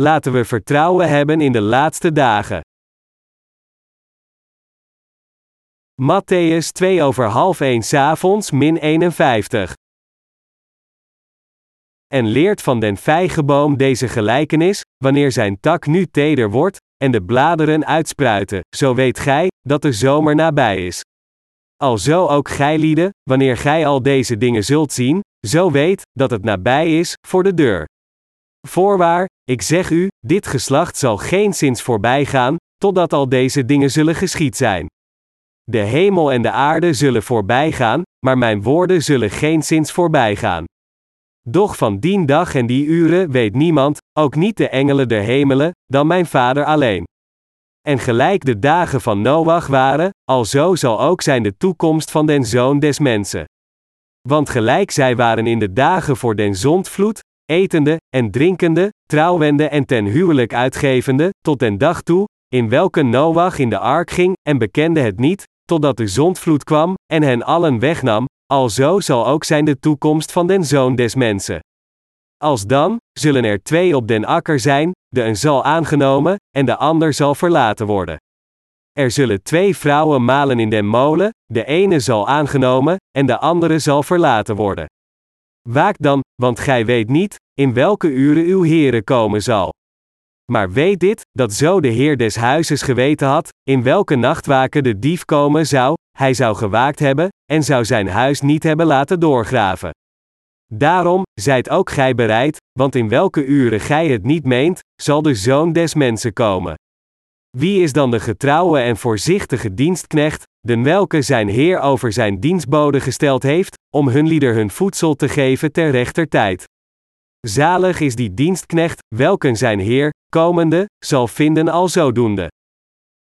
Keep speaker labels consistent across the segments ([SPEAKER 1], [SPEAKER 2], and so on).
[SPEAKER 1] laten we vertrouwen hebben in de laatste dagen. Matthäus 2 over half 1 s'avonds min 51. En leert van den vijgenboom deze gelijkenis, wanneer zijn tak nu teder wordt, en de bladeren uitspruiten, zo weet gij, dat de zomer nabij is. Alzo ook gij lieden, wanneer gij al deze dingen zult zien, zo weet, dat het nabij is, voor de deur. Voorwaar, ik zeg u, dit geslacht zal geen zins voorbij gaan, totdat al deze dingen zullen geschied zijn. De hemel en de aarde zullen voorbij gaan, maar mijn woorden zullen geen zins voorbij gaan. Doch van dien dag en die uren weet niemand, ook niet de engelen der hemelen, dan mijn Vader alleen. En gelijk de dagen van Noach waren, alzo zal ook zijn de toekomst van den zoon des mensen. Want gelijk zij waren in de dagen voor den zondvloed, etende en drinkende, trouwende en ten huwelijk uitgevende, tot den dag toe, in welke Noach in de ark ging en bekende het niet, totdat de zondvloed kwam en hen allen wegnam, alzo zal ook zijn de toekomst van den zoon des mensen. Als dan, zullen er twee op den akker zijn, de een zal aangenomen, en de ander zal verlaten worden. Er zullen twee vrouwen malen in den molen, de ene zal aangenomen, en de andere zal verlaten worden. Waak dan, want gij weet niet, in welke uren uw Heere komen zal. Maar weet dit, dat zo de Heer des huizes geweten had, in welke nachtwaken de dief komen zou, hij zou gewaakt hebben, en zou zijn huis niet hebben laten doorgraven. Daarom, zijt ook gij bereid, want in welke uren gij het niet meent, zal de zoon des mensen komen. Wie is dan de getrouwe en voorzichtige dienstknecht, den welke zijn Heer over zijn dienstboden gesteld heeft, om hun lieder hun voedsel te geven ter rechter tijd? Zalig is die dienstknecht, welken zijn Heer, komende, zal vinden al zodoende.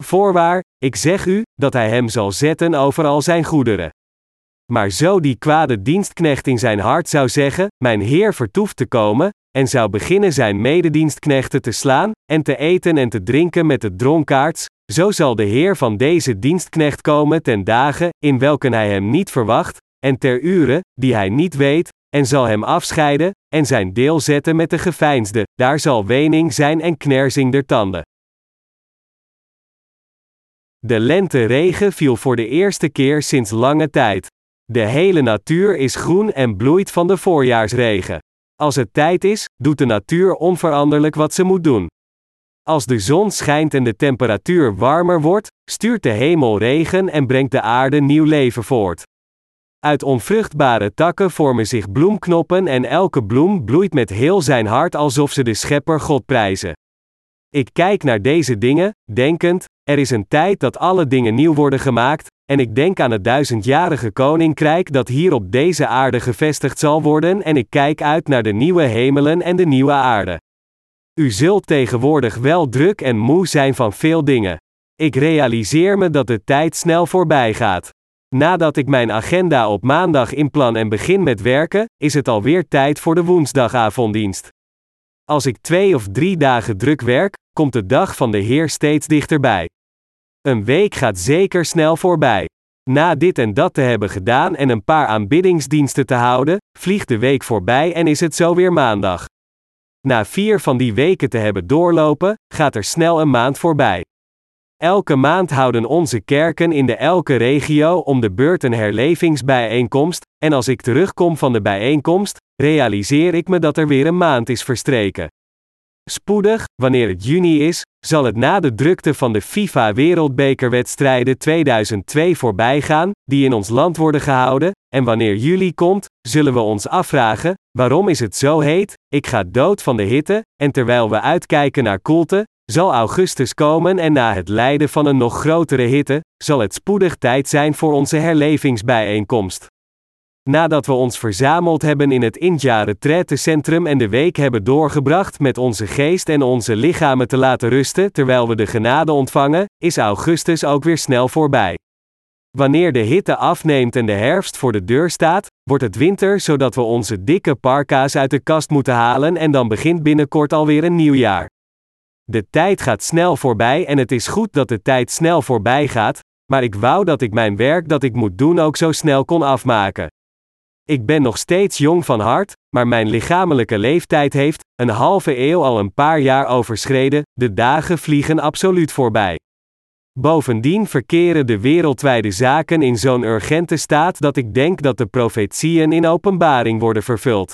[SPEAKER 1] Voorwaar, ik zeg u, dat hij hem zal zetten over al zijn goederen. Maar zo die kwade dienstknecht in zijn hart zou zeggen: Mijn Heer vertoeft te komen, en zou beginnen zijn mededienstknechten te slaan, en te eten en te drinken met de dronkaards, zo zal de Heer van deze dienstknecht komen ten dagen, in welken hij hem niet verwacht, en ter uren, die hij niet weet, en zal hem afscheiden, en zijn deel zetten met de geveinsde, daar zal wening zijn en knersing der tanden. De lente-regen viel voor de eerste keer sinds lange tijd. De hele natuur is groen en bloeit van de voorjaarsregen. Als het tijd is, doet de natuur onveranderlijk wat ze moet doen. Als de zon schijnt en de temperatuur warmer wordt, stuurt de hemel regen en brengt de aarde nieuw leven voort. Uit onvruchtbare takken vormen zich bloemknoppen en elke bloem bloeit met heel zijn hart alsof ze de Schepper God prijzen. Ik kijk naar deze dingen, denkend, er is een tijd dat alle dingen nieuw worden gemaakt, en ik denk aan het duizendjarige koninkrijk dat hier op deze aarde gevestigd zal worden en ik kijk uit naar de nieuwe hemelen en de nieuwe aarde. U zult tegenwoordig wel druk en moe zijn van veel dingen. Ik realiseer me dat de tijd snel voorbij gaat. Nadat ik mijn agenda op maandag inplan en begin met werken, is het alweer tijd voor de woensdagavonddienst. Als ik twee of drie dagen druk werk, komt de dag van de Heer steeds dichterbij. Een week gaat zeker snel voorbij. Na dit en dat te hebben gedaan en een paar aanbiddingsdiensten te houden, vliegt de week voorbij en is het zo weer maandag. Na vier van die weken te hebben doorlopen, gaat er snel een maand voorbij. Elke maand houden onze kerken in de elke regio om de beurt een herlevingsbijeenkomst, en als ik terugkom van de bijeenkomst, realiseer ik me dat er weer een maand is verstreken. Spoedig, wanneer het juni is, zal het na de drukte van de FIFA Wereldbekerwedstrijden 2002 voorbij gaan, die in ons land worden gehouden, en wanneer juli komt, zullen we ons afvragen: waarom is het zo heet? Ik ga dood van de hitte, en terwijl we uitkijken naar koelte, zal augustus komen en na het lijden van een nog grotere hitte, zal het spoedig tijd zijn voor onze herlevingsbijeenkomst. Nadat we ons verzameld hebben in het Indja Centrum en de week hebben doorgebracht met onze geest en onze lichamen te laten rusten terwijl we de genade ontvangen, is augustus ook weer snel voorbij. Wanneer de hitte afneemt en de herfst voor de deur staat, wordt het winter zodat we onze dikke parka's uit de kast moeten halen en dan begint binnenkort alweer een nieuw jaar. De tijd gaat snel voorbij en het is goed dat de tijd snel voorbij gaat, maar ik wou dat ik mijn werk dat ik moet doen ook zo snel kon afmaken. Ik ben nog steeds jong van hart, maar mijn lichamelijke leeftijd heeft, een halve eeuw al een paar jaar overschreden, de dagen vliegen absoluut voorbij. Bovendien verkeren de wereldwijde zaken in zo'n urgente staat dat ik denk dat de profetieën in openbaring worden vervuld.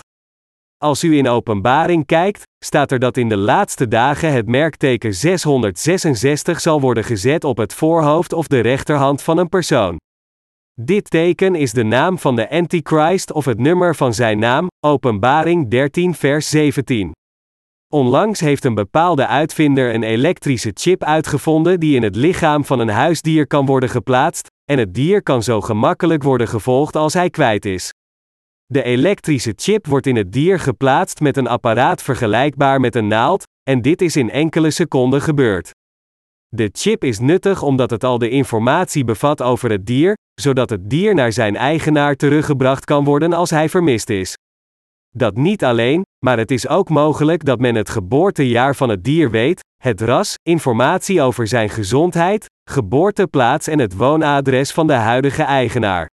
[SPEAKER 1] Als u in openbaring kijkt, staat er dat in de laatste dagen het merkteken 666 zal worden gezet op het voorhoofd of de rechterhand van een persoon. Dit teken is de naam van de Antichrist of het nummer van zijn naam, Openbaring 13 vers 17. Onlangs heeft een bepaalde uitvinder een elektrische chip uitgevonden die in het lichaam van een huisdier kan worden geplaatst, en het dier kan zo gemakkelijk worden gevolgd als hij kwijt is. De elektrische chip wordt in het dier geplaatst met een apparaat vergelijkbaar met een naald, en dit is in enkele seconden gebeurd. De chip is nuttig omdat het al de informatie bevat over het dier, zodat het dier naar zijn eigenaar teruggebracht kan worden als hij vermist is. Dat niet alleen, maar het is ook mogelijk dat men het geboortejaar van het dier weet, het ras, informatie over zijn gezondheid, geboorteplaats en het woonadres van de huidige eigenaar.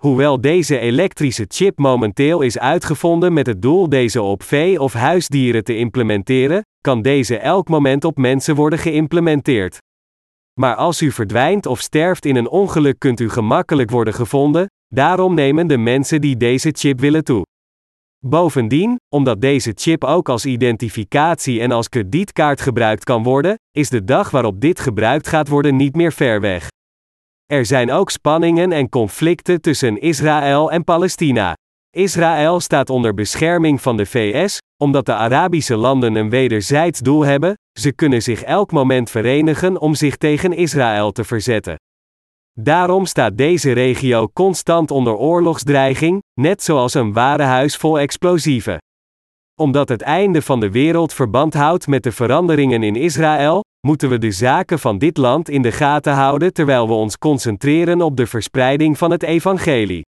[SPEAKER 1] Hoewel deze elektrische chip momenteel is uitgevonden met het doel deze op vee- of huisdieren te implementeren, kan deze elk moment op mensen worden geïmplementeerd. Maar als u verdwijnt of sterft in een ongeluk kunt u gemakkelijk worden gevonden, daarom nemen de mensen die deze chip willen toe. Bovendien, omdat deze chip ook als identificatie en als kredietkaart gebruikt kan worden, is de dag waarop dit gebruikt gaat worden niet meer ver weg. Er zijn ook spanningen en conflicten tussen Israël en Palestina. Israël staat onder bescherming van de VS, omdat de Arabische landen een wederzijds doel hebben, ze kunnen zich elk moment verenigen om zich tegen Israël te verzetten. Daarom staat deze regio constant onder oorlogsdreiging, net zoals een warenhuis vol explosieven. Omdat het einde van de wereld verband houdt met de veranderingen in Israël, moeten we de zaken van dit land in de gaten houden terwijl we ons concentreren op de verspreiding van het evangelie.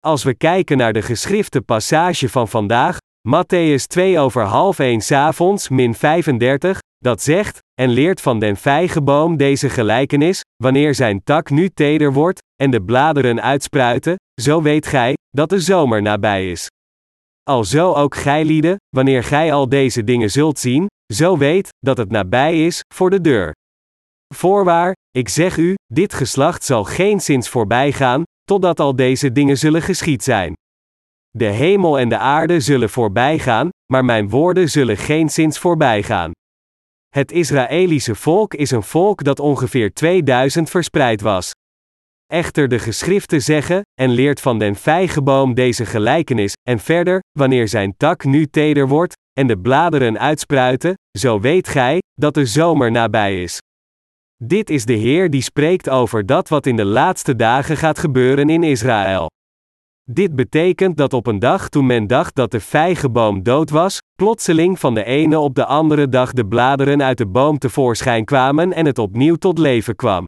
[SPEAKER 1] Als we kijken naar de geschrifte passage van vandaag, Matthäus 2 over half 1 avonds min 35, dat zegt, en leert van den vijgenboom deze gelijkenis, wanneer zijn tak nu teder wordt, en de bladeren uitspruiten, zo weet gij, dat de zomer nabij is. Alzo ook gij lieden, wanneer gij al deze dingen zult zien, zo weet, dat het nabij is, voor de deur. Voorwaar, ik zeg u, dit geslacht zal geen zins voorbij gaan, totdat al deze dingen zullen geschied zijn. De hemel en de aarde zullen voorbij gaan, maar mijn woorden zullen geen zins voorbij gaan. Het Israëlische volk is een volk dat ongeveer 2000 verspreid was. Echter de geschriften zeggen, en leert van den vijgenboom deze gelijkenis, en verder, wanneer zijn tak nu teder wordt, en de bladeren uitspruiten, zo weet gij, dat de zomer nabij is. Dit is de Heer die spreekt over dat wat in de laatste dagen gaat gebeuren in Israël. Dit betekent dat op een dag toen men dacht dat de vijgenboom dood was, plotseling van de ene op de andere dag de bladeren uit de boom tevoorschijn kwamen en het opnieuw tot leven kwam.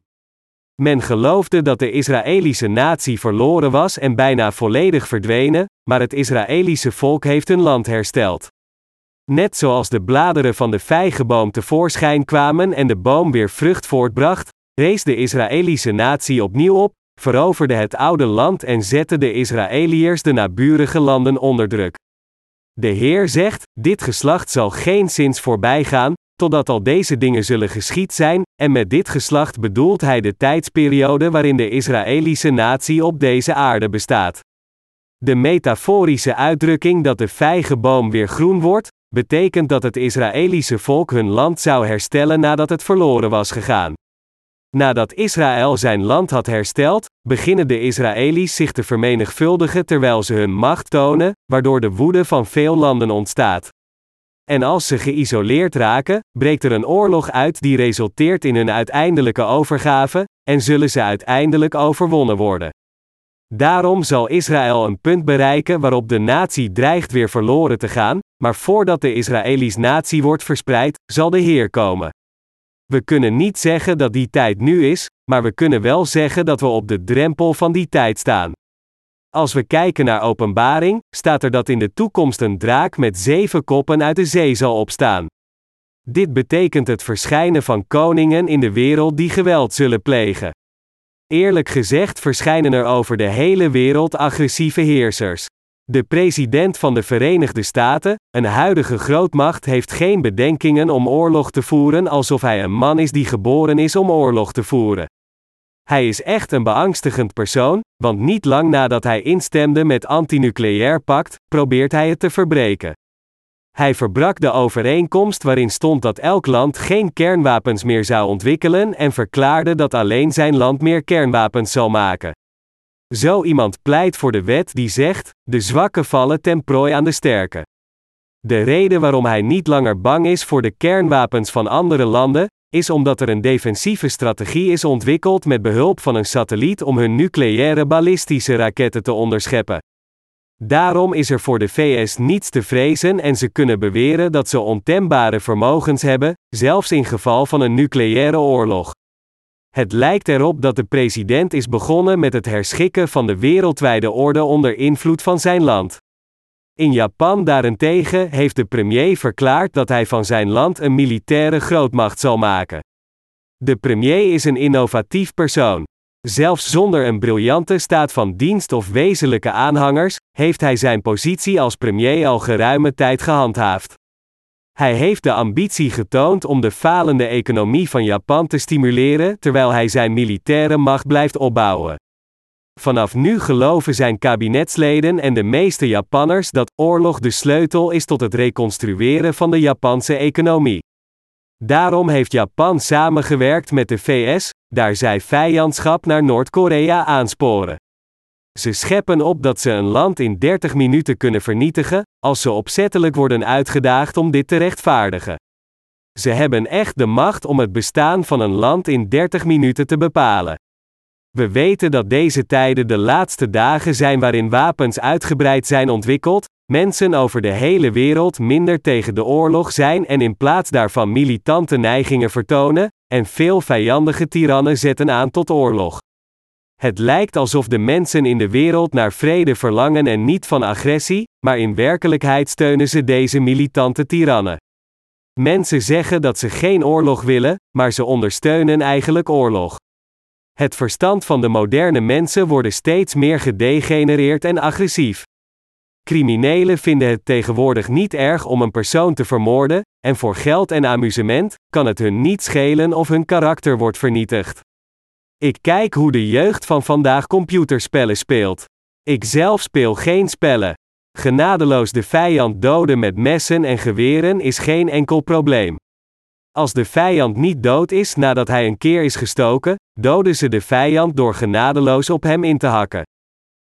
[SPEAKER 1] Men geloofde dat de Israëlische natie verloren was en bijna volledig verdwenen, maar het Israëlische volk heeft hun land hersteld. Net zoals de bladeren van de vijgenboom tevoorschijn kwamen en de boom weer vrucht voortbracht, rees de Israëlische natie opnieuw op, veroverde het oude land en zette de Israëliërs de naburige landen onder druk. De Heer zegt: Dit geslacht zal geen zins voorbij gaan, totdat al deze dingen zullen geschied zijn, en met dit geslacht bedoelt hij de tijdsperiode waarin de Israëlische natie op deze aarde bestaat. De metaforische uitdrukking dat de vijgenboom weer groen wordt, betekent dat het Israëlische volk hun land zou herstellen nadat het verloren was gegaan. Nadat Israël zijn land had hersteld, beginnen de Israëli's zich te vermenigvuldigen terwijl ze hun macht tonen, waardoor de woede van veel landen ontstaat. En als ze geïsoleerd raken, breekt er een oorlog uit die resulteert in hun uiteindelijke overgave, en zullen ze uiteindelijk overwonnen worden. Daarom zal Israël een punt bereiken waarop de natie dreigt weer verloren te gaan, maar voordat de Israëli's natie wordt verspreid, zal de Heer komen. We kunnen niet zeggen dat die tijd nu is, maar we kunnen wel zeggen dat we op de drempel van die tijd staan. Als we kijken naar Openbaring, staat er dat in de toekomst een draak met zeven koppen uit de zee zal opstaan. Dit betekent het verschijnen van koningen in de wereld die geweld zullen plegen. Eerlijk gezegd verschijnen er over de hele wereld agressieve heersers. De president van de Verenigde Staten, een huidige grootmacht, heeft geen bedenkingen om oorlog te voeren alsof hij een man is die geboren is om oorlog te voeren. Hij is echt een beangstigend persoon, want niet lang nadat hij instemde met antinucleair pact, probeert hij het te verbreken. Hij verbrak de overeenkomst waarin stond dat elk land geen kernwapens meer zou ontwikkelen en verklaarde dat alleen zijn land meer kernwapens zal maken. Zo iemand pleit voor de wet die zegt: de zwakken vallen ten prooi aan de sterken. De reden waarom hij niet langer bang is voor de kernwapens van andere landen, is omdat er een defensieve strategie is ontwikkeld met behulp van een satelliet om hun nucleaire ballistische raketten te onderscheppen. Daarom is er voor de VS niets te vrezen en ze kunnen beweren dat ze ontembare vermogens hebben, zelfs in geval van een nucleaire oorlog. Het lijkt erop dat de president is begonnen met het herschikken van de wereldwijde orde onder invloed van zijn land. In Japan daarentegen heeft de premier verklaard dat hij van zijn land een militaire grootmacht zal maken. De premier is een innovatief persoon. Zelfs zonder een briljante staat van dienst of wezenlijke aanhangers, heeft hij zijn positie als premier al geruime tijd gehandhaafd. Hij heeft de ambitie getoond om de falende economie van Japan te stimuleren terwijl hij zijn militaire macht blijft opbouwen. Vanaf nu geloven zijn kabinetsleden en de meeste Japanners dat oorlog de sleutel is tot het reconstrueren van de Japanse economie. Daarom heeft Japan samengewerkt met de VS, daar zij vijandschap naar Noord-Korea aansporen. Ze scheppen op dat ze een land in 30 minuten kunnen vernietigen, als ze opzettelijk worden uitgedaagd om dit te rechtvaardigen. Ze hebben echt de macht om het bestaan van een land in 30 minuten te bepalen. We weten dat deze tijden de laatste dagen zijn waarin wapens uitgebreid zijn ontwikkeld, mensen over de hele wereld minder tegen de oorlog zijn en in plaats daarvan militante neigingen vertonen, en veel vijandige tirannen zetten aan tot oorlog. Het lijkt alsof de mensen in de wereld naar vrede verlangen en niet van agressie, maar in werkelijkheid steunen ze deze militante tirannen. Mensen zeggen dat ze geen oorlog willen, maar ze ondersteunen eigenlijk oorlog. Het verstand van de moderne mensen wordt steeds meer gedegenereerd en agressief. Criminelen vinden het tegenwoordig niet erg om een persoon te vermoorden, en voor geld en amusement kan het hun niet schelen of hun karakter wordt vernietigd. Ik kijk hoe de jeugd van vandaag computerspellen speelt. Ik zelf speel geen spellen. Genadeloos de vijand doden met messen en geweren is geen enkel probleem. Als de vijand niet dood is nadat hij een keer is gestoken, doden ze de vijand door genadeloos op hem in te hakken.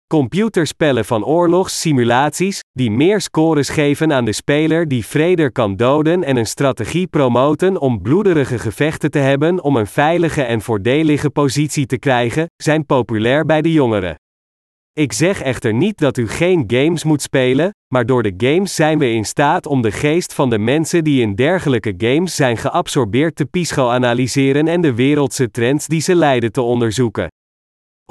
[SPEAKER 1] Computerspellen van oorlogssimulaties, die meer scores geven aan de speler die vreder kan doden en een strategie promoten om bloederige gevechten te hebben om een veilige en voordelige positie te krijgen, zijn populair bij de jongeren. Ik zeg echter niet dat u geen games moet spelen, maar door de games zijn we in staat om de geest van de mensen die in dergelijke games zijn geabsorbeerd te psychoanalyseren en de wereldse trends die ze leiden te onderzoeken.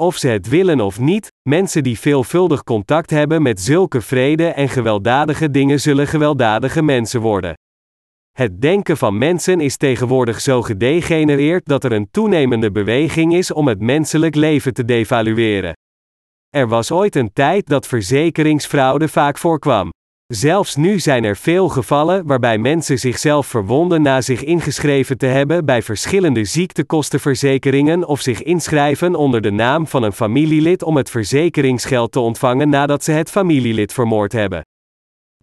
[SPEAKER 1] Of ze het willen of niet, mensen die veelvuldig contact hebben met zulke vrede en gewelddadige dingen zullen gewelddadige mensen worden. Het denken van mensen is tegenwoordig zo gedegenereerd dat er een toenemende beweging is om het menselijk leven te devalueren. Er was ooit een tijd dat verzekeringsfraude vaak voorkwam. Zelfs nu zijn er veel gevallen waarbij mensen zichzelf verwonden na zich ingeschreven te hebben bij verschillende ziektekostenverzekeringen of zich inschrijven onder de naam van een familielid om het verzekeringsgeld te ontvangen nadat ze het familielid vermoord hebben.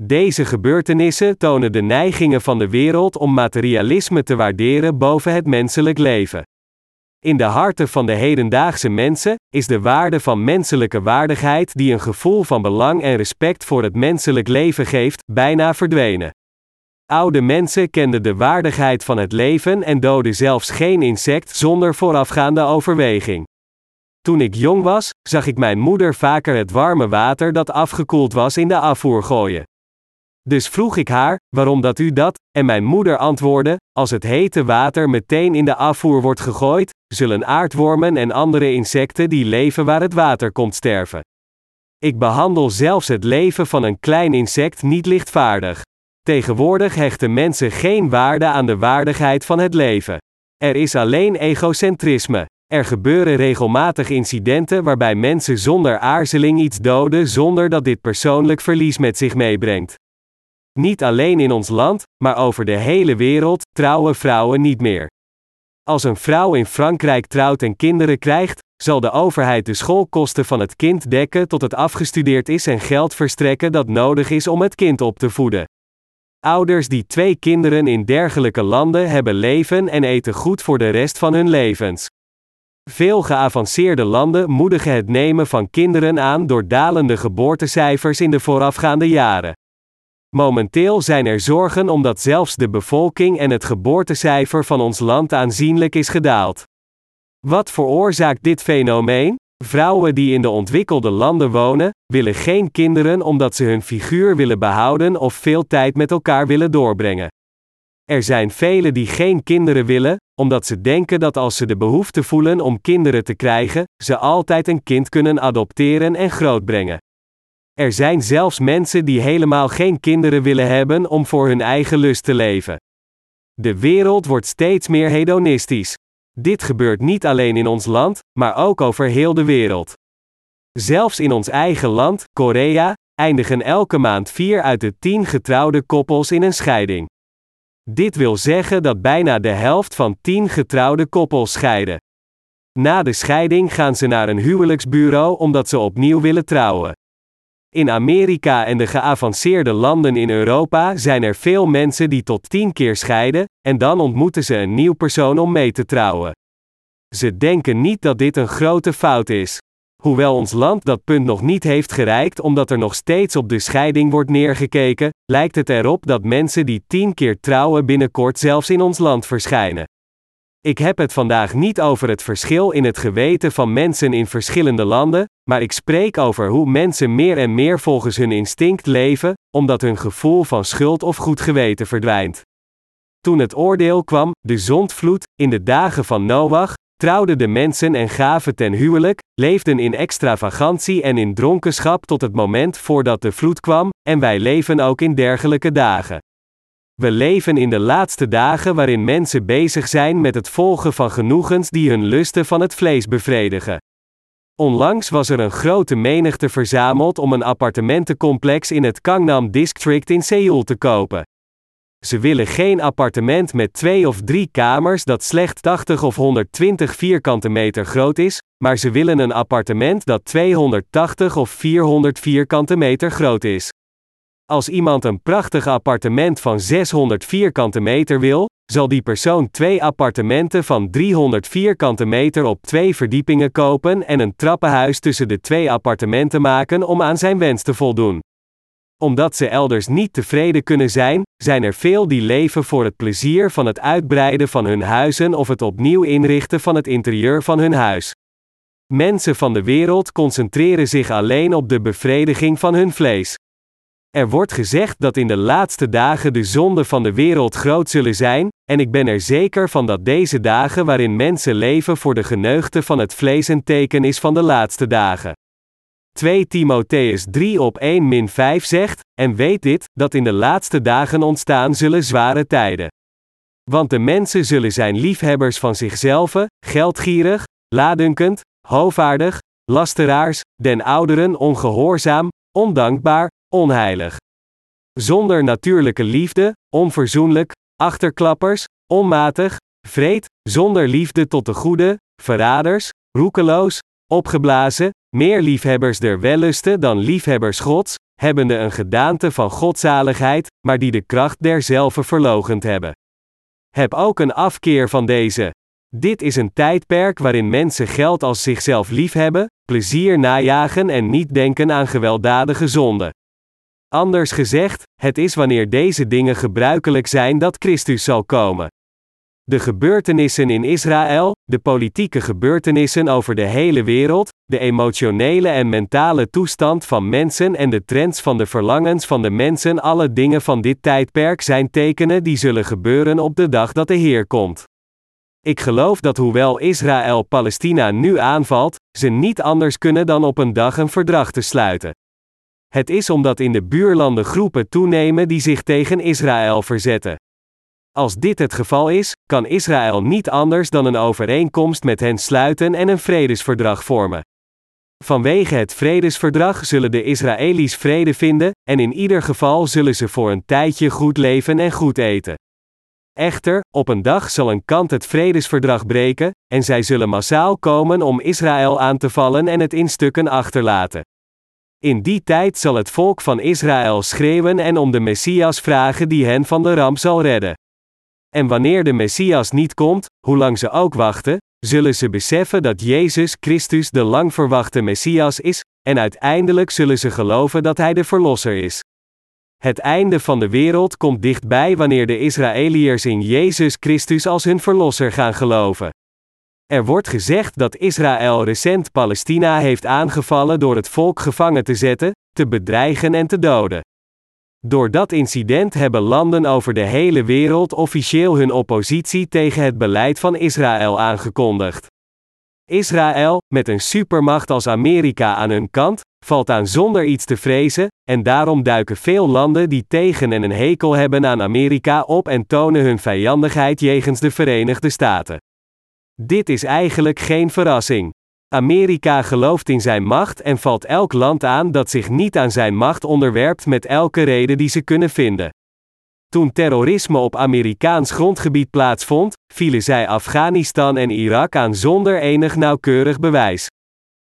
[SPEAKER 1] Deze gebeurtenissen tonen de neigingen van de wereld om materialisme te waarderen boven het menselijk leven. In de harten van de hedendaagse mensen is de waarde van menselijke waardigheid die een gevoel van belang en respect voor het menselijk leven geeft, bijna verdwenen. Oude mensen kenden de waardigheid van het leven en doden zelfs geen insect zonder voorafgaande overweging. Toen ik jong was, zag ik mijn moeder vaker het warme water dat afgekoeld was in de afvoer gooien. Dus vroeg ik haar, waarom dat u dat? En mijn moeder antwoordde, als het hete water meteen in de afvoer wordt gegooid, zullen aardwormen en andere insecten die leven waar het water komt sterven. Ik behandel zelfs het leven van een klein insect niet lichtvaardig. Tegenwoordig hechten mensen geen waarde aan de waardigheid van het leven. Er is alleen egocentrisme. Er gebeuren regelmatig incidenten waarbij mensen zonder aarzeling iets doden zonder dat dit persoonlijk verlies met zich meebrengt. Niet alleen in ons land, maar over de hele wereld trouwen vrouwen niet meer. Als een vrouw in Frankrijk trouwt en kinderen krijgt, zal de overheid de schoolkosten van het kind dekken tot het afgestudeerd is en geld verstrekken dat nodig is om het kind op te voeden. Ouders die twee kinderen in dergelijke landen hebben leven en eten goed voor de rest van hun levens. Veel geavanceerde landen moedigen het nemen van kinderen aan door dalende geboortecijfers in de voorafgaande jaren. Momenteel zijn er zorgen omdat zelfs de bevolking en het geboortecijfer van ons land aanzienlijk is gedaald. Wat veroorzaakt dit fenomeen? Vrouwen die in de ontwikkelde landen wonen, willen geen kinderen omdat ze hun figuur willen behouden of veel tijd met elkaar willen doorbrengen. Er zijn velen die geen kinderen willen, omdat ze denken dat als ze de behoefte voelen om kinderen te krijgen, ze altijd een kind kunnen adopteren en grootbrengen. Er zijn zelfs mensen die helemaal geen kinderen willen hebben om voor hun eigen lust te leven. De wereld wordt steeds meer hedonistisch. Dit gebeurt niet alleen in ons land, maar ook over heel de wereld. Zelfs in ons eigen land, Korea, eindigen elke maand vier uit de tien getrouwde koppels in een scheiding. Dit wil zeggen dat bijna de helft van tien getrouwde koppels scheiden. Na de scheiding gaan ze naar een huwelijksbureau omdat ze opnieuw willen trouwen. In Amerika en de geavanceerde landen in Europa zijn er veel mensen die tot tien keer scheiden, en dan ontmoeten ze een nieuw persoon om mee te trouwen. Ze denken niet dat dit een grote fout is. Hoewel ons land dat punt nog niet heeft gereikt omdat er nog steeds op de scheiding wordt neergekeken, lijkt het erop dat mensen die tien keer trouwen binnenkort zelfs in ons land verschijnen. Ik heb het vandaag niet over het verschil in het geweten van mensen in verschillende landen, maar ik spreek over hoe mensen meer en meer volgens hun instinct leven, omdat hun gevoel van schuld of goed geweten verdwijnt. Toen het oordeel kwam, de zondvloed, in de dagen van Noach, trouwden de mensen en gaven ten huwelijk, leefden in extravagantie en in dronkenschap tot het moment voordat de vloed kwam, en wij leven ook in dergelijke dagen. We leven in de laatste dagen waarin mensen bezig zijn met het volgen van genoegens die hun lusten van het vlees bevredigen. Onlangs was er een grote menigte verzameld om een appartementencomplex in het Gangnam District in Seoul te kopen. Ze willen geen appartement met twee of drie kamers dat slechts 80 of 120 vierkante meter groot is, maar ze willen een appartement dat 280 of 400 vierkante meter groot is. Als iemand een prachtig appartement van 600 vierkante meter wil, zal die persoon twee appartementen van 300 vierkante meter op twee verdiepingen kopen en een trappenhuis tussen de twee appartementen maken om aan zijn wens te voldoen. Omdat ze elders niet tevreden kunnen zijn, zijn er veel die leven voor het plezier van het uitbreiden van hun huizen of het opnieuw inrichten van het interieur van hun huis. Mensen van de wereld concentreren zich alleen op de bevrediging van hun vlees. Er wordt gezegd dat in de laatste dagen de zonden van de wereld groot zullen zijn, en ik ben er zeker van dat deze dagen waarin mensen leven voor de geneugte van het vlees een teken is van de laatste dagen. 2 Timotheus 3 op 1 min 5 zegt, en weet dit, dat in de laatste dagen ontstaan zullen zware tijden. Want de mensen zullen zijn liefhebbers van zichzelf, geldgierig, ladunkend, hovaardig, lasteraars, den ouderen ongehoorzaam, ondankbaar, onheilig. Zonder natuurlijke liefde, onverzoenlijk, achterklappers, onmatig, vreed, zonder liefde tot de goede, verraders, roekeloos, opgeblazen, meer liefhebbers der wellusten dan liefhebbers Gods, hebbende een gedaante van godzaligheid, maar die de kracht derzelve verlogend hebben. Heb ook een afkeer van deze. Dit is een tijdperk waarin mensen geld als zichzelf liefhebben, plezier najagen en niet denken aan gewelddadige zonde. Anders gezegd, het is wanneer deze dingen gebruikelijk zijn dat Christus zal komen. De gebeurtenissen in Israël, de politieke gebeurtenissen over de hele wereld, de emotionele en mentale toestand van mensen en de trends van de verlangens van de mensen, alle dingen van dit tijdperk zijn tekenen die zullen gebeuren op de dag dat de Heer komt. Ik geloof dat hoewel Israël Palestina nu aanvalt, ze niet anders kunnen dan op een dag een verdrag te sluiten. Het is omdat in de buurlanden groepen toenemen die zich tegen Israël verzetten. Als dit het geval is, kan Israël niet anders dan een overeenkomst met hen sluiten en een vredesverdrag vormen. Vanwege het vredesverdrag zullen de Israëli's vrede vinden, en in ieder geval zullen ze voor een tijdje goed leven en goed eten. Echter, op een dag zal een kant het vredesverdrag breken, en zij zullen massaal komen om Israël aan te vallen en het in stukken achterlaten. In die tijd zal het volk van Israël schreeuwen en om de Messias vragen die hen van de ramp zal redden. En wanneer de Messias niet komt, hoe lang ze ook wachten, zullen ze beseffen dat Jezus Christus de lang verwachte Messias is, en uiteindelijk zullen ze geloven dat Hij de Verlosser is. Het einde van de wereld komt dichtbij wanneer de Israëliërs in Jezus Christus als hun Verlosser gaan geloven. Er wordt gezegd dat Israël recent Palestina heeft aangevallen door het volk gevangen te zetten, te bedreigen en te doden. Door dat incident hebben landen over de hele wereld officieel hun oppositie tegen het beleid van Israël aangekondigd. Israël, met een supermacht als Amerika aan hun kant, valt aan zonder iets te vrezen, en daarom duiken veel landen die tegen en een hekel hebben aan Amerika op en tonen hun vijandigheid jegens de Verenigde Staten. Dit is eigenlijk geen verrassing. Amerika gelooft in zijn macht en valt elk land aan dat zich niet aan zijn macht onderwerpt met elke reden die ze kunnen vinden. Toen terrorisme op Amerikaans grondgebied plaatsvond, vielen zij Afghanistan en Irak aan zonder enig nauwkeurig bewijs.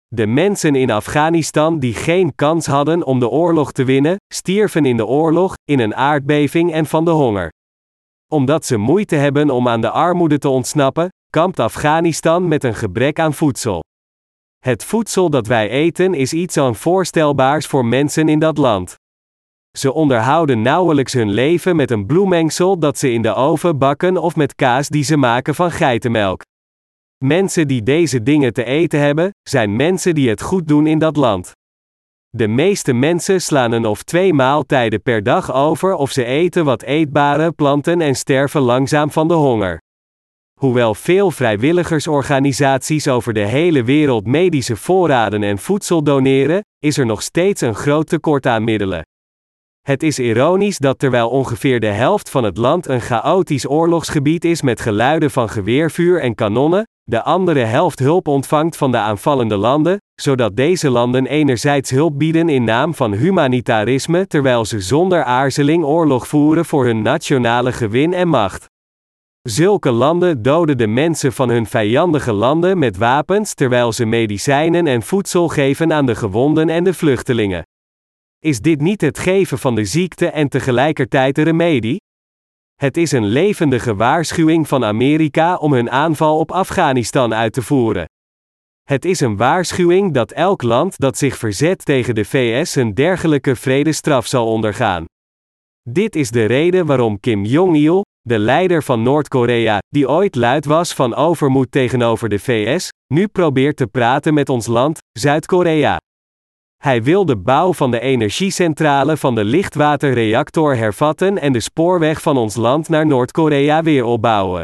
[SPEAKER 1] De mensen in Afghanistan die geen kans hadden om de oorlog te winnen, stierven in de oorlog, in een aardbeving en van de honger. Omdat ze moeite hebben om aan de armoede te ontsnappen, kampt Afghanistan met een gebrek aan voedsel. Het voedsel dat wij eten is iets onvoorstelbaars voor mensen in dat land. Ze onderhouden nauwelijks hun leven met een bloemengsel dat ze in de oven bakken of met kaas die ze maken van geitenmelk. Mensen die deze dingen te eten hebben, zijn mensen die het goed doen in dat land. De meeste mensen slaan een of twee maaltijden per dag over of ze eten wat eetbare planten en sterven langzaam van de honger. Hoewel veel vrijwilligersorganisaties over de hele wereld medische voorraden en voedsel doneren, is er nog steeds een groot tekort aan middelen. Het is ironisch dat terwijl ongeveer de helft van het land een chaotisch oorlogsgebied is met geluiden van geweervuur en kanonnen, de andere helft hulp ontvangt van de aanvallende landen, zodat deze landen enerzijds hulp bieden in naam van humanitarisme terwijl ze zonder aarzeling oorlog voeren voor hun nationale gewin en macht. Zulke landen doden de mensen van hun vijandige landen met wapens terwijl ze medicijnen en voedsel geven aan de gewonden en de vluchtelingen. Is dit niet het geven van de ziekte en tegelijkertijd de remedie? Het is een levendige waarschuwing van Amerika om hun aanval op Afghanistan uit te voeren. Het is een waarschuwing dat elk land dat zich verzet tegen de VS een dergelijke vredestraf zal ondergaan. Dit is de reden waarom Kim Jong-il, de leider van Noord-Korea, die ooit luid was van overmoed tegenover de VS, nu probeert te praten met ons land, Zuid-Korea. Hij wil de bouw van de energiecentrale van de lichtwaterreactor hervatten en de spoorweg van ons land naar Noord-Korea weer opbouwen.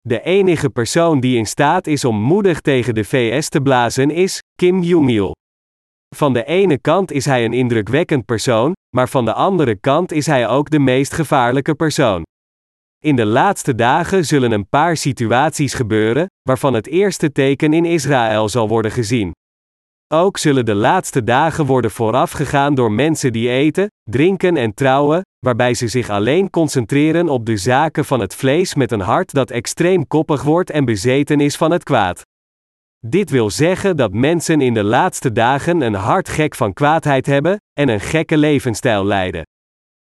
[SPEAKER 1] De enige persoon die in staat is om moedig tegen de VS te blazen is Kim Jong-il. Van de ene kant is hij een indrukwekkend persoon, maar van de andere kant is hij ook de meest gevaarlijke persoon. In de laatste dagen zullen een paar situaties gebeuren, waarvan het eerste teken in Israël zal worden gezien. Ook zullen de laatste dagen worden voorafgegaan door mensen die eten, drinken en trouwen, waarbij ze zich alleen concentreren op de zaken van het vlees met een hart dat extreem koppig wordt en bezeten is van het kwaad. Dit wil zeggen dat mensen in de laatste dagen een hart gek van kwaadheid hebben en een gekke levensstijl leiden.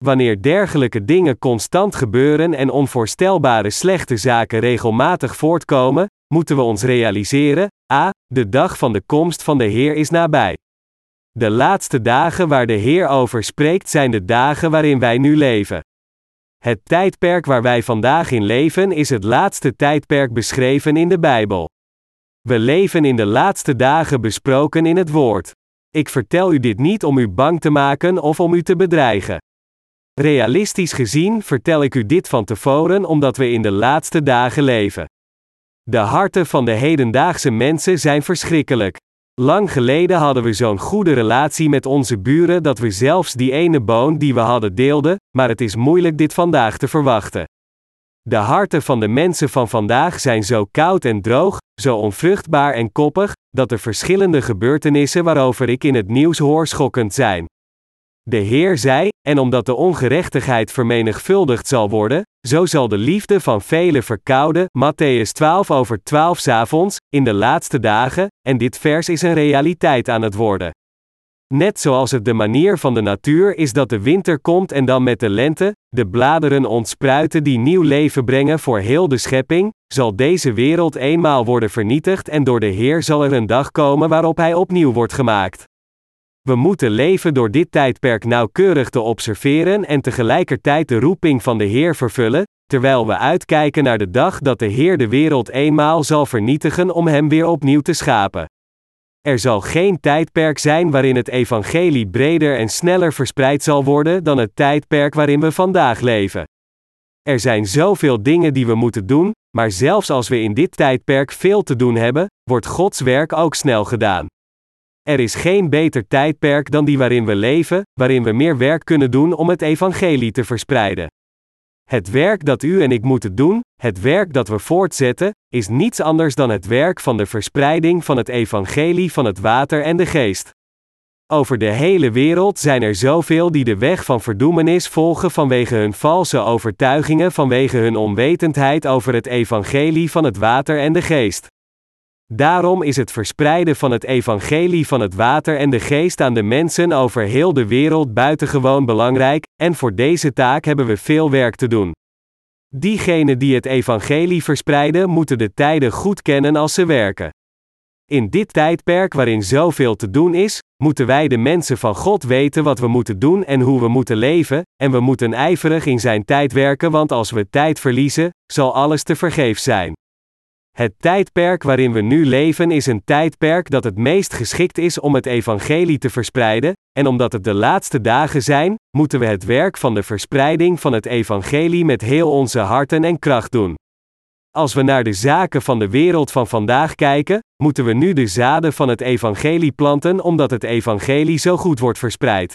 [SPEAKER 1] Wanneer dergelijke dingen constant gebeuren en onvoorstelbare slechte zaken regelmatig voortkomen, moeten we ons realiseren: a. De dag van de komst van de Heer is nabij. De laatste dagen waar de Heer over spreekt zijn de dagen waarin wij nu leven. Het tijdperk waar wij vandaag in leven is het laatste tijdperk beschreven in de Bijbel. We leven in de laatste dagen besproken in het Woord. Ik vertel u dit niet om u bang te maken of om u te bedreigen. Realistisch gezien vertel ik u dit van tevoren omdat we in de laatste dagen leven. De harten van de hedendaagse mensen zijn verschrikkelijk. Lang geleden hadden we zo'n goede relatie met onze buren dat we zelfs die ene boon die we hadden deelden, maar het is moeilijk dit vandaag te verwachten. De harten van de mensen van vandaag zijn zo koud en droog, zo onvruchtbaar en koppig, dat de verschillende gebeurtenissen waarover ik in het nieuws hoor schokkend zijn. De Heer zei, en omdat de ongerechtigheid vermenigvuldigd zal worden, zo zal de liefde van velen verkouden, Matthäus 12 over 12 avonds, in de laatste dagen, en dit vers is een realiteit aan het worden. Net zoals het de manier van de natuur is dat de winter komt en dan met de lente, de bladeren ontspruiten die nieuw leven brengen voor heel de schepping, zal deze wereld eenmaal worden vernietigd en door de Heer zal er een dag komen waarop Hij opnieuw wordt gemaakt. We moeten leven door dit tijdperk nauwkeurig te observeren en tegelijkertijd de roeping van de Heer vervullen, terwijl we uitkijken naar de dag dat de Heer de wereld eenmaal zal vernietigen om hem weer opnieuw te schapen. Er zal geen tijdperk zijn waarin het evangelie breder en sneller verspreid zal worden dan het tijdperk waarin we vandaag leven. Er zijn zoveel dingen die we moeten doen, maar zelfs als we in dit tijdperk veel te doen hebben, wordt Gods werk ook snel gedaan. Er is geen beter tijdperk dan die waarin we leven, waarin we meer werk kunnen doen om het evangelie te verspreiden. Het werk dat u en ik moeten doen, het werk dat we voortzetten, is niets anders dan het werk van de verspreiding van het evangelie van het water en de geest. Over de hele wereld zijn er zoveel die de weg van verdoemenis volgen vanwege hun valse overtuigingen, vanwege hun onwetendheid over het evangelie van het water en de geest. Daarom is het verspreiden van het evangelie van het water en de geest aan de mensen over heel de wereld buitengewoon belangrijk, en voor deze taak hebben we veel werk te doen. Diegenen die het evangelie verspreiden moeten de tijden goed kennen als ze werken. In dit tijdperk waarin zoveel te doen is, moeten wij de mensen van God weten wat we moeten doen en hoe we moeten leven, en we moeten ijverig in zijn tijd werken, want als we tijd verliezen, zal alles te vergeefs zijn. Het tijdperk waarin we nu leven is een tijdperk dat het meest geschikt is om het evangelie te verspreiden, en omdat het de laatste dagen zijn, moeten we het werk van de verspreiding van het evangelie met heel onze harten en kracht doen. Als we naar de zaken van de wereld van vandaag kijken, moeten we nu de zaden van het evangelie planten omdat het evangelie zo goed wordt verspreid.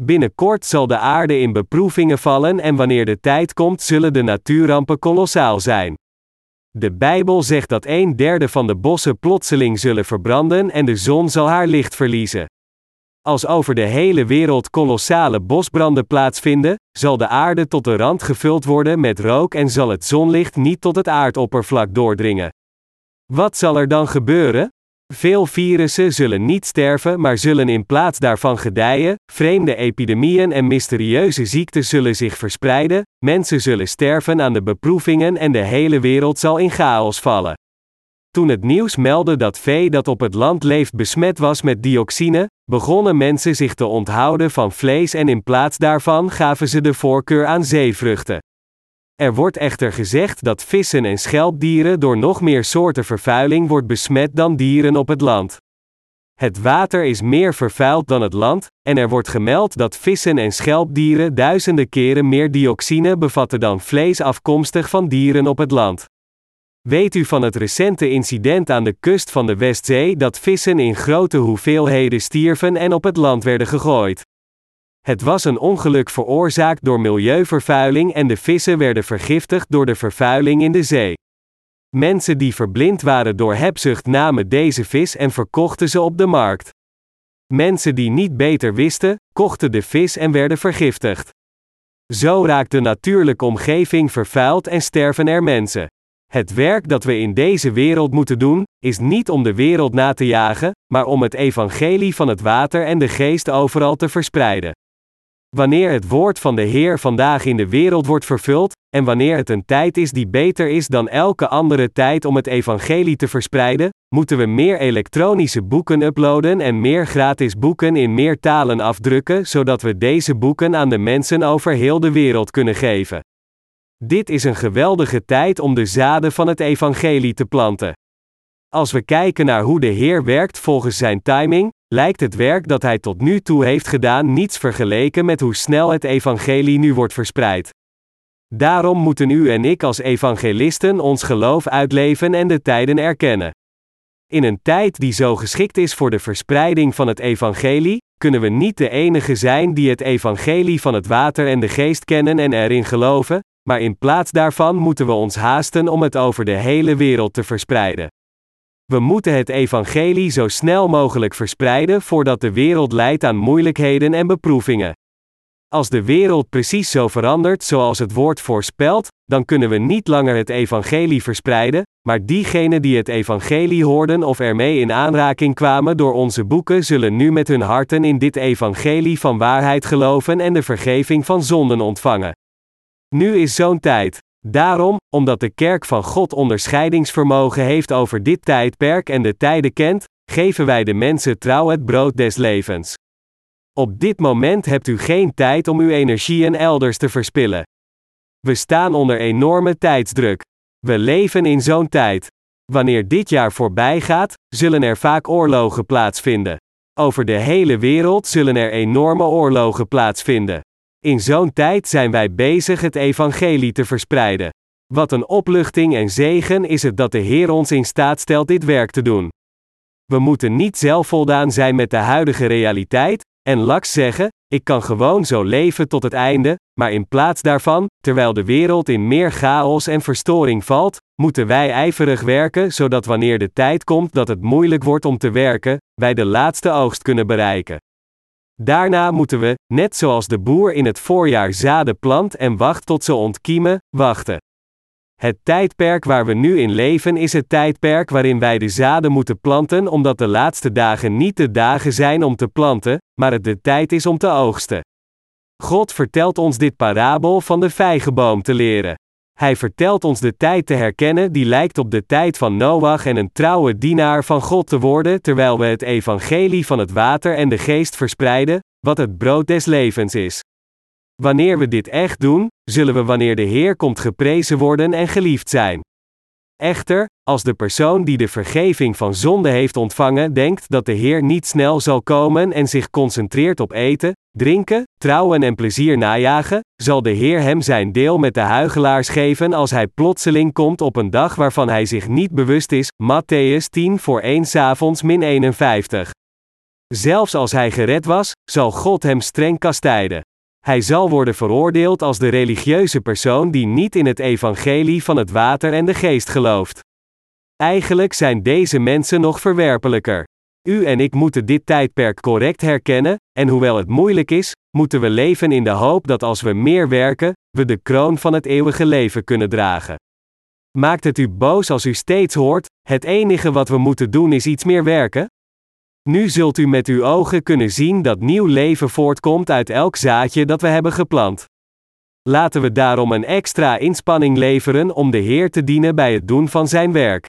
[SPEAKER 1] Binnenkort zal de aarde in beproevingen vallen en wanneer de tijd komt zullen de natuurrampen kolossaal zijn. De Bijbel zegt dat een derde van de bossen plotseling zullen verbranden en de zon zal haar licht verliezen. Als over de hele wereld kolossale bosbranden plaatsvinden, zal de aarde tot de rand gevuld worden met rook en zal het zonlicht niet tot het aardoppervlak doordringen. Wat zal er dan gebeuren? Veel virussen zullen niet sterven, maar zullen in plaats daarvan gedijen, vreemde epidemieën en mysterieuze ziekten zullen zich verspreiden, mensen zullen sterven aan de beproevingen en de hele wereld zal in chaos vallen. Toen het nieuws meldde dat vee dat op het land leeft besmet was met dioxine, begonnen mensen zich te onthouden van vlees en in plaats daarvan gaven ze de voorkeur aan zeevruchten. Er wordt echter gezegd dat vissen en schelpdieren door nog meer soorten vervuiling wordt besmet dan dieren op het land. Het water is meer vervuild dan het land, en er wordt gemeld dat vissen en schelpdieren duizenden keren meer dioxine bevatten dan vlees afkomstig van dieren op het land. Weet u van het recente incident aan de kust van de Westzee dat vissen in grote hoeveelheden stierven en op het land werden gegooid? Het was een ongeluk veroorzaakt door milieuvervuiling en de vissen werden vergiftigd door de vervuiling in de zee. Mensen die verblind waren door hebzucht namen deze vis en verkochten ze op de markt. Mensen die niet beter wisten, kochten de vis en werden vergiftigd. Zo raakt de natuurlijke omgeving vervuild en sterven er mensen. Het werk dat we in deze wereld moeten doen, is niet om de wereld na te jagen, maar om het evangelie van het water en de geest overal te verspreiden. Wanneer het woord van de Heer vandaag in de wereld wordt vervuld, en wanneer het een tijd is die beter is dan elke andere tijd om het evangelie te verspreiden, moeten we meer elektronische boeken uploaden en meer gratis boeken in meer talen afdrukken, zodat we deze boeken aan de mensen over heel de wereld kunnen geven. Dit is een geweldige tijd om de zaden van het evangelie te planten. Als we kijken naar hoe de Heer werkt volgens zijn timing, lijkt het werk dat hij tot nu toe heeft gedaan niets vergeleken met hoe snel het evangelie nu wordt verspreid. Daarom moeten u en ik als evangelisten ons geloof uitleven en de tijden erkennen. In een tijd die zo geschikt is voor de verspreiding van het evangelie, kunnen we niet de enige zijn die het evangelie van het water en de geest kennen en erin geloven, maar in plaats daarvan moeten we ons haasten om het over de hele wereld te verspreiden. We moeten het evangelie zo snel mogelijk verspreiden voordat de wereld leidt aan moeilijkheden en beproevingen. Als de wereld precies zo verandert zoals het woord voorspelt, dan kunnen we niet langer het evangelie verspreiden, maar diegenen die het evangelie hoorden of ermee in aanraking kwamen door onze boeken zullen nu met hun harten in dit evangelie van waarheid geloven en de vergeving van zonden ontvangen. Nu is zo'n tijd. Daarom, omdat de kerk van God onderscheidingsvermogen heeft over dit tijdperk en de tijden kent, geven wij de mensen trouw het brood des levens. Op dit moment hebt u geen tijd om uw energieën elders te verspillen. We staan onder enorme tijdsdruk. We leven in zo'n tijd. Wanneer dit jaar voorbij gaat, zullen er vaak oorlogen plaatsvinden. Over de hele wereld zullen er enorme oorlogen plaatsvinden. In zo'n tijd zijn wij bezig het evangelie te verspreiden. Wat een opluchting en zegen is het dat de Heer ons in staat stelt dit werk te doen. We moeten niet zelfvoldaan zijn met de huidige realiteit, en laks zeggen: Ik kan gewoon zo leven tot het einde, maar in plaats daarvan, terwijl de wereld in meer chaos en verstoring valt, moeten wij ijverig werken zodat wanneer de tijd komt dat het moeilijk wordt om te werken, wij de laatste oogst kunnen bereiken. Daarna moeten we, net zoals de boer in het voorjaar zaden plant en wacht tot ze ontkiemen, wachten. Het tijdperk waar we nu in leven is het tijdperk waarin wij de zaden moeten planten, omdat de laatste dagen niet de dagen zijn om te planten, maar het de tijd is om te oogsten. God vertelt ons dit parabel van de vijgenboom te leren. Hij vertelt ons de tijd te herkennen die lijkt op de tijd van Noach en een trouwe dienaar van God te worden terwijl we het evangelie van het water en de geest verspreiden, wat het brood des levens is. Wanneer we dit echt doen, zullen we wanneer de Heer komt geprezen worden en geliefd zijn. Echter, als de persoon die de vergeving van zonde heeft ontvangen denkt dat de Heer niet snel zal komen en zich concentreert op eten, drinken, trouwen en plezier najagen, zal de Heer hem zijn deel met de huigelaars geven als hij plotseling komt op een dag waarvan hij zich niet bewust is. Matthäus 10 voor 1 avonds min 51. Zelfs als hij gered was, zal God hem streng kastijden. Hij zal worden veroordeeld als de religieuze persoon die niet in het evangelie van het water en de geest gelooft. Eigenlijk zijn deze mensen nog verwerpelijker. U en ik moeten dit tijdperk correct herkennen, en hoewel het moeilijk is, moeten we leven in de hoop dat als we meer werken, we de kroon van het eeuwige leven kunnen dragen. Maakt het u boos als u steeds hoort: het enige wat we moeten doen is iets meer werken? Nu zult u met uw ogen kunnen zien dat nieuw leven voortkomt uit elk zaadje dat we hebben geplant. Laten we daarom een extra inspanning leveren om de Heer te dienen bij het doen van zijn werk.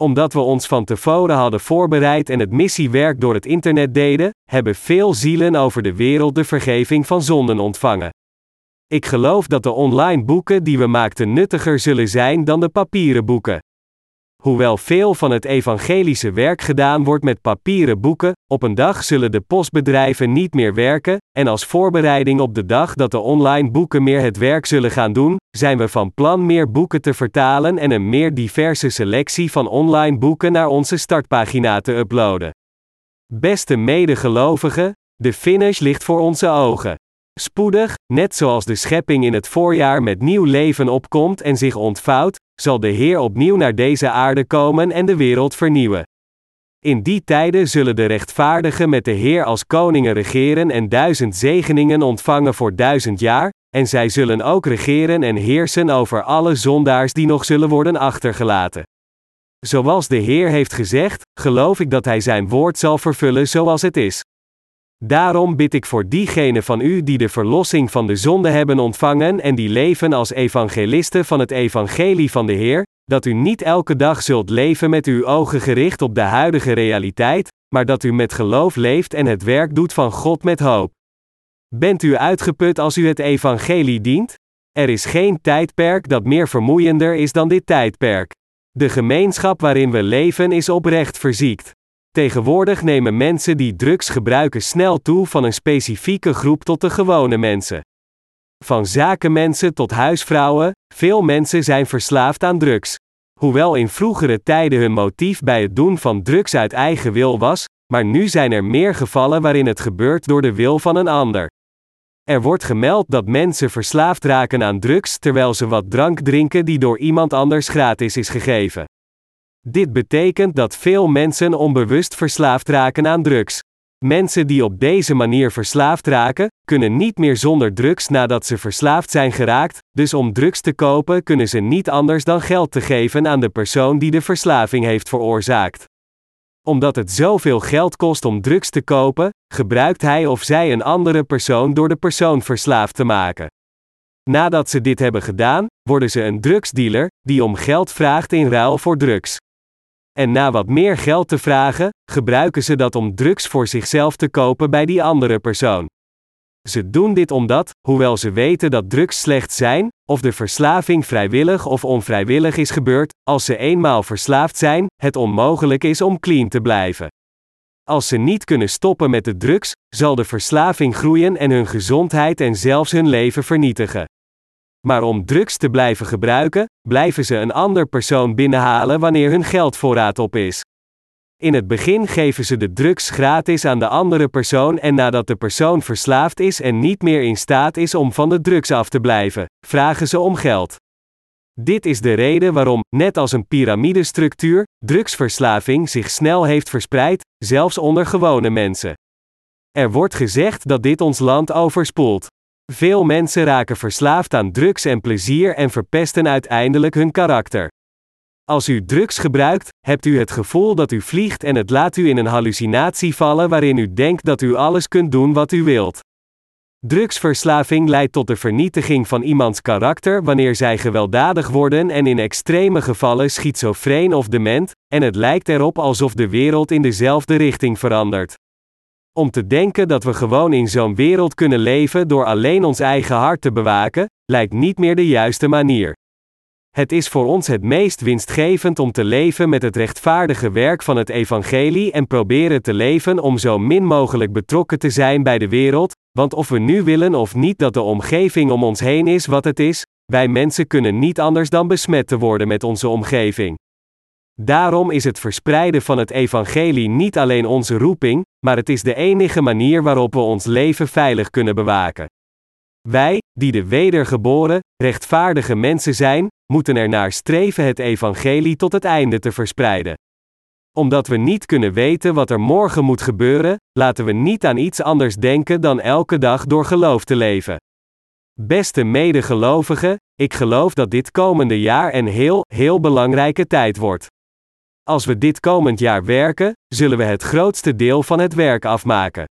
[SPEAKER 1] Omdat we ons van tevoren hadden voorbereid en het missiewerk door het internet deden, hebben veel zielen over de wereld de vergeving van zonden ontvangen. Ik geloof dat de online boeken die we maakten nuttiger zullen zijn dan de papieren boeken. Hoewel veel van het evangelische werk gedaan wordt met papieren boeken, op een dag zullen de postbedrijven niet meer werken, en als voorbereiding op de dag dat de online boeken meer het werk zullen gaan doen, zijn we van plan meer boeken te vertalen en een meer diverse selectie van online boeken naar onze startpagina te uploaden. Beste medegelovigen, de finish ligt voor onze ogen. Spoedig, net zoals de schepping in het voorjaar met nieuw leven opkomt en zich ontvouwt, zal de Heer opnieuw naar deze aarde komen en de wereld vernieuwen. In die tijden zullen de rechtvaardigen met de Heer als koningen regeren en duizend zegeningen ontvangen voor duizend jaar, en zij zullen ook regeren en heersen over alle zondaars die nog zullen worden achtergelaten. Zoals de Heer heeft gezegd, geloof ik dat Hij Zijn woord zal vervullen zoals het is. Daarom bid ik voor diegenen van u die de verlossing van de zonde hebben ontvangen en die leven als evangelisten van het evangelie van de Heer, dat u niet elke dag zult leven met uw ogen gericht op de huidige realiteit, maar dat u met geloof leeft en het werk doet van God met hoop. Bent u uitgeput als u het evangelie dient? Er is geen tijdperk dat meer vermoeiender is dan dit tijdperk. De gemeenschap waarin we leven is oprecht verziekt. Tegenwoordig nemen mensen die drugs gebruiken snel toe van een specifieke groep tot de gewone mensen. Van zakenmensen tot huisvrouwen, veel mensen zijn verslaafd aan drugs. Hoewel in vroegere tijden hun motief bij het doen van drugs uit eigen wil was, maar nu zijn er meer gevallen waarin het gebeurt door de wil van een ander. Er wordt gemeld dat mensen verslaafd raken aan drugs terwijl ze wat drank drinken die door iemand anders gratis is gegeven. Dit betekent dat veel mensen onbewust verslaafd raken aan drugs. Mensen die op deze manier verslaafd raken, kunnen niet meer zonder drugs nadat ze verslaafd zijn geraakt, dus om drugs te kopen kunnen ze niet anders dan geld te geven aan de persoon die de verslaving heeft veroorzaakt. Omdat het zoveel geld kost om drugs te kopen, gebruikt hij of zij een andere persoon door de persoon verslaafd te maken. Nadat ze dit hebben gedaan, worden ze een drugsdealer, die om geld vraagt in ruil voor drugs. En na wat meer geld te vragen, gebruiken ze dat om drugs voor zichzelf te kopen bij die andere persoon. Ze doen dit omdat, hoewel ze weten dat drugs slecht zijn, of de verslaving vrijwillig of onvrijwillig is gebeurd, als ze eenmaal verslaafd zijn, het onmogelijk is om clean te blijven. Als ze niet kunnen stoppen met de drugs, zal de verslaving groeien en hun gezondheid en zelfs hun leven vernietigen. Maar om drugs te blijven gebruiken, blijven ze een ander persoon binnenhalen wanneer hun geldvoorraad op is. In het begin geven ze de drugs gratis aan de andere persoon en nadat de persoon verslaafd is en niet meer in staat is om van de drugs af te blijven, vragen ze om geld. Dit is de reden waarom, net als een piramidestructuur, drugsverslaving zich snel heeft verspreid, zelfs onder gewone mensen. Er wordt gezegd dat dit ons land overspoelt. Veel mensen raken verslaafd aan drugs en plezier en verpesten uiteindelijk hun karakter. Als u drugs gebruikt, hebt u het gevoel dat u vliegt en het laat u in een hallucinatie vallen waarin u denkt dat u alles kunt doen wat u wilt. Drugsverslaving leidt tot de vernietiging van iemands karakter wanneer zij gewelddadig worden en in extreme gevallen schizofreen of dement, en het lijkt erop alsof de wereld in dezelfde richting verandert. Om te denken dat we gewoon in zo'n wereld kunnen leven door alleen ons eigen hart te bewaken, lijkt niet meer de juiste manier. Het is voor ons het meest winstgevend om te leven met het rechtvaardige werk van het evangelie en proberen te leven om zo min mogelijk betrokken te zijn bij de wereld, want of we nu willen of niet dat de omgeving om ons heen is wat het is, wij mensen kunnen niet anders dan besmet te worden met onze omgeving. Daarom is het verspreiden van het evangelie niet alleen onze roeping, maar het is de enige manier waarop we ons leven veilig kunnen bewaken. Wij, die de wedergeboren, rechtvaardige mensen zijn, moeten er naar streven het evangelie tot het einde te verspreiden. Omdat we niet kunnen weten wat er morgen moet gebeuren, laten we niet aan iets anders denken dan elke dag door geloof te leven. Beste medegelovigen, ik geloof dat dit komende jaar een heel, heel belangrijke tijd wordt. Als we dit komend jaar werken, zullen we het grootste deel van het werk afmaken.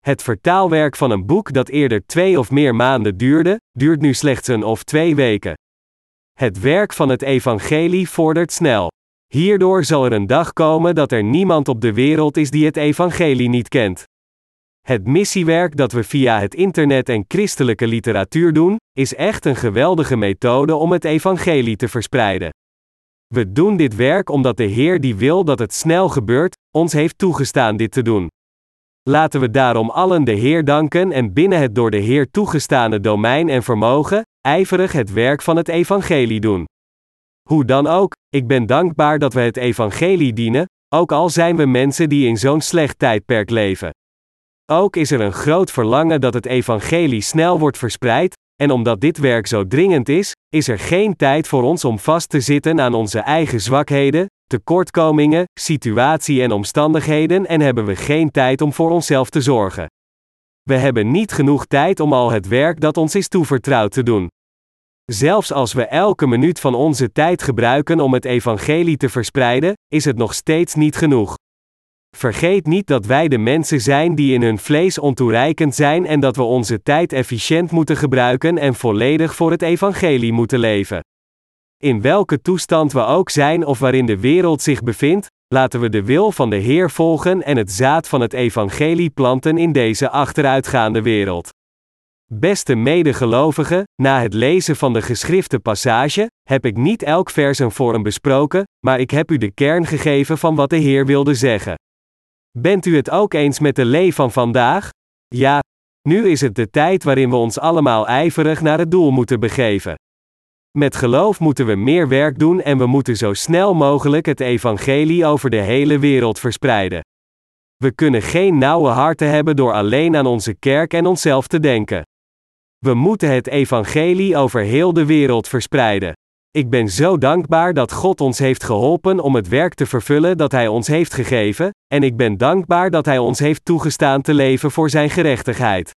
[SPEAKER 1] Het vertaalwerk van een boek dat eerder twee of meer maanden duurde, duurt nu slechts een of twee weken. Het werk van het evangelie vordert snel. Hierdoor zal er een dag komen dat er niemand op de wereld is die het evangelie niet kent. Het missiewerk dat we via het internet en christelijke literatuur doen, is echt een geweldige methode om het evangelie te verspreiden. We doen dit werk omdat de Heer die wil dat het snel gebeurt, ons heeft toegestaan dit te doen. Laten we daarom allen de Heer danken en binnen het door de Heer toegestane domein en vermogen, ijverig het werk van het evangelie doen. Hoe dan ook, ik ben dankbaar dat we het evangelie dienen, ook al zijn we mensen die in zo'n slecht tijdperk leven. Ook is er een groot verlangen dat het evangelie snel wordt verspreid, en omdat dit werk zo dringend is, is er geen tijd voor ons om vast te zitten aan onze eigen zwakheden, tekortkomingen, situatie en omstandigheden en hebben we geen tijd om voor onszelf te zorgen. We hebben niet genoeg tijd om al het werk dat ons is toevertrouwd te doen. Zelfs als we elke minuut van onze tijd gebruiken om het evangelie te verspreiden, is het nog steeds niet genoeg. Vergeet niet dat wij de mensen zijn die in hun vlees ontoereikend zijn en dat we onze tijd efficiënt moeten gebruiken en volledig voor het evangelie moeten leven. In welke toestand we ook zijn of waarin de wereld zich bevindt, laten we de wil van de Heer volgen en het zaad van het evangelie planten in deze achteruitgaande wereld. Beste medegelovigen, na het lezen van de geschrifte passage, heb ik niet elk vers en vorm besproken, maar ik heb u de kern gegeven van wat de Heer wilde zeggen. Bent u het ook eens met de lee van vandaag? Ja, nu is het de tijd waarin we ons allemaal ijverig naar het doel moeten begeven. Met geloof moeten we meer werk doen en we moeten zo snel mogelijk het evangelie over de hele wereld verspreiden. We kunnen geen nauwe harten hebben door alleen aan onze kerk en onszelf te denken. We moeten het evangelie over heel de wereld verspreiden. Ik ben zo dankbaar dat God ons heeft geholpen om het werk te vervullen dat Hij ons heeft gegeven, en ik ben dankbaar dat Hij ons heeft toegestaan te leven voor Zijn gerechtigheid.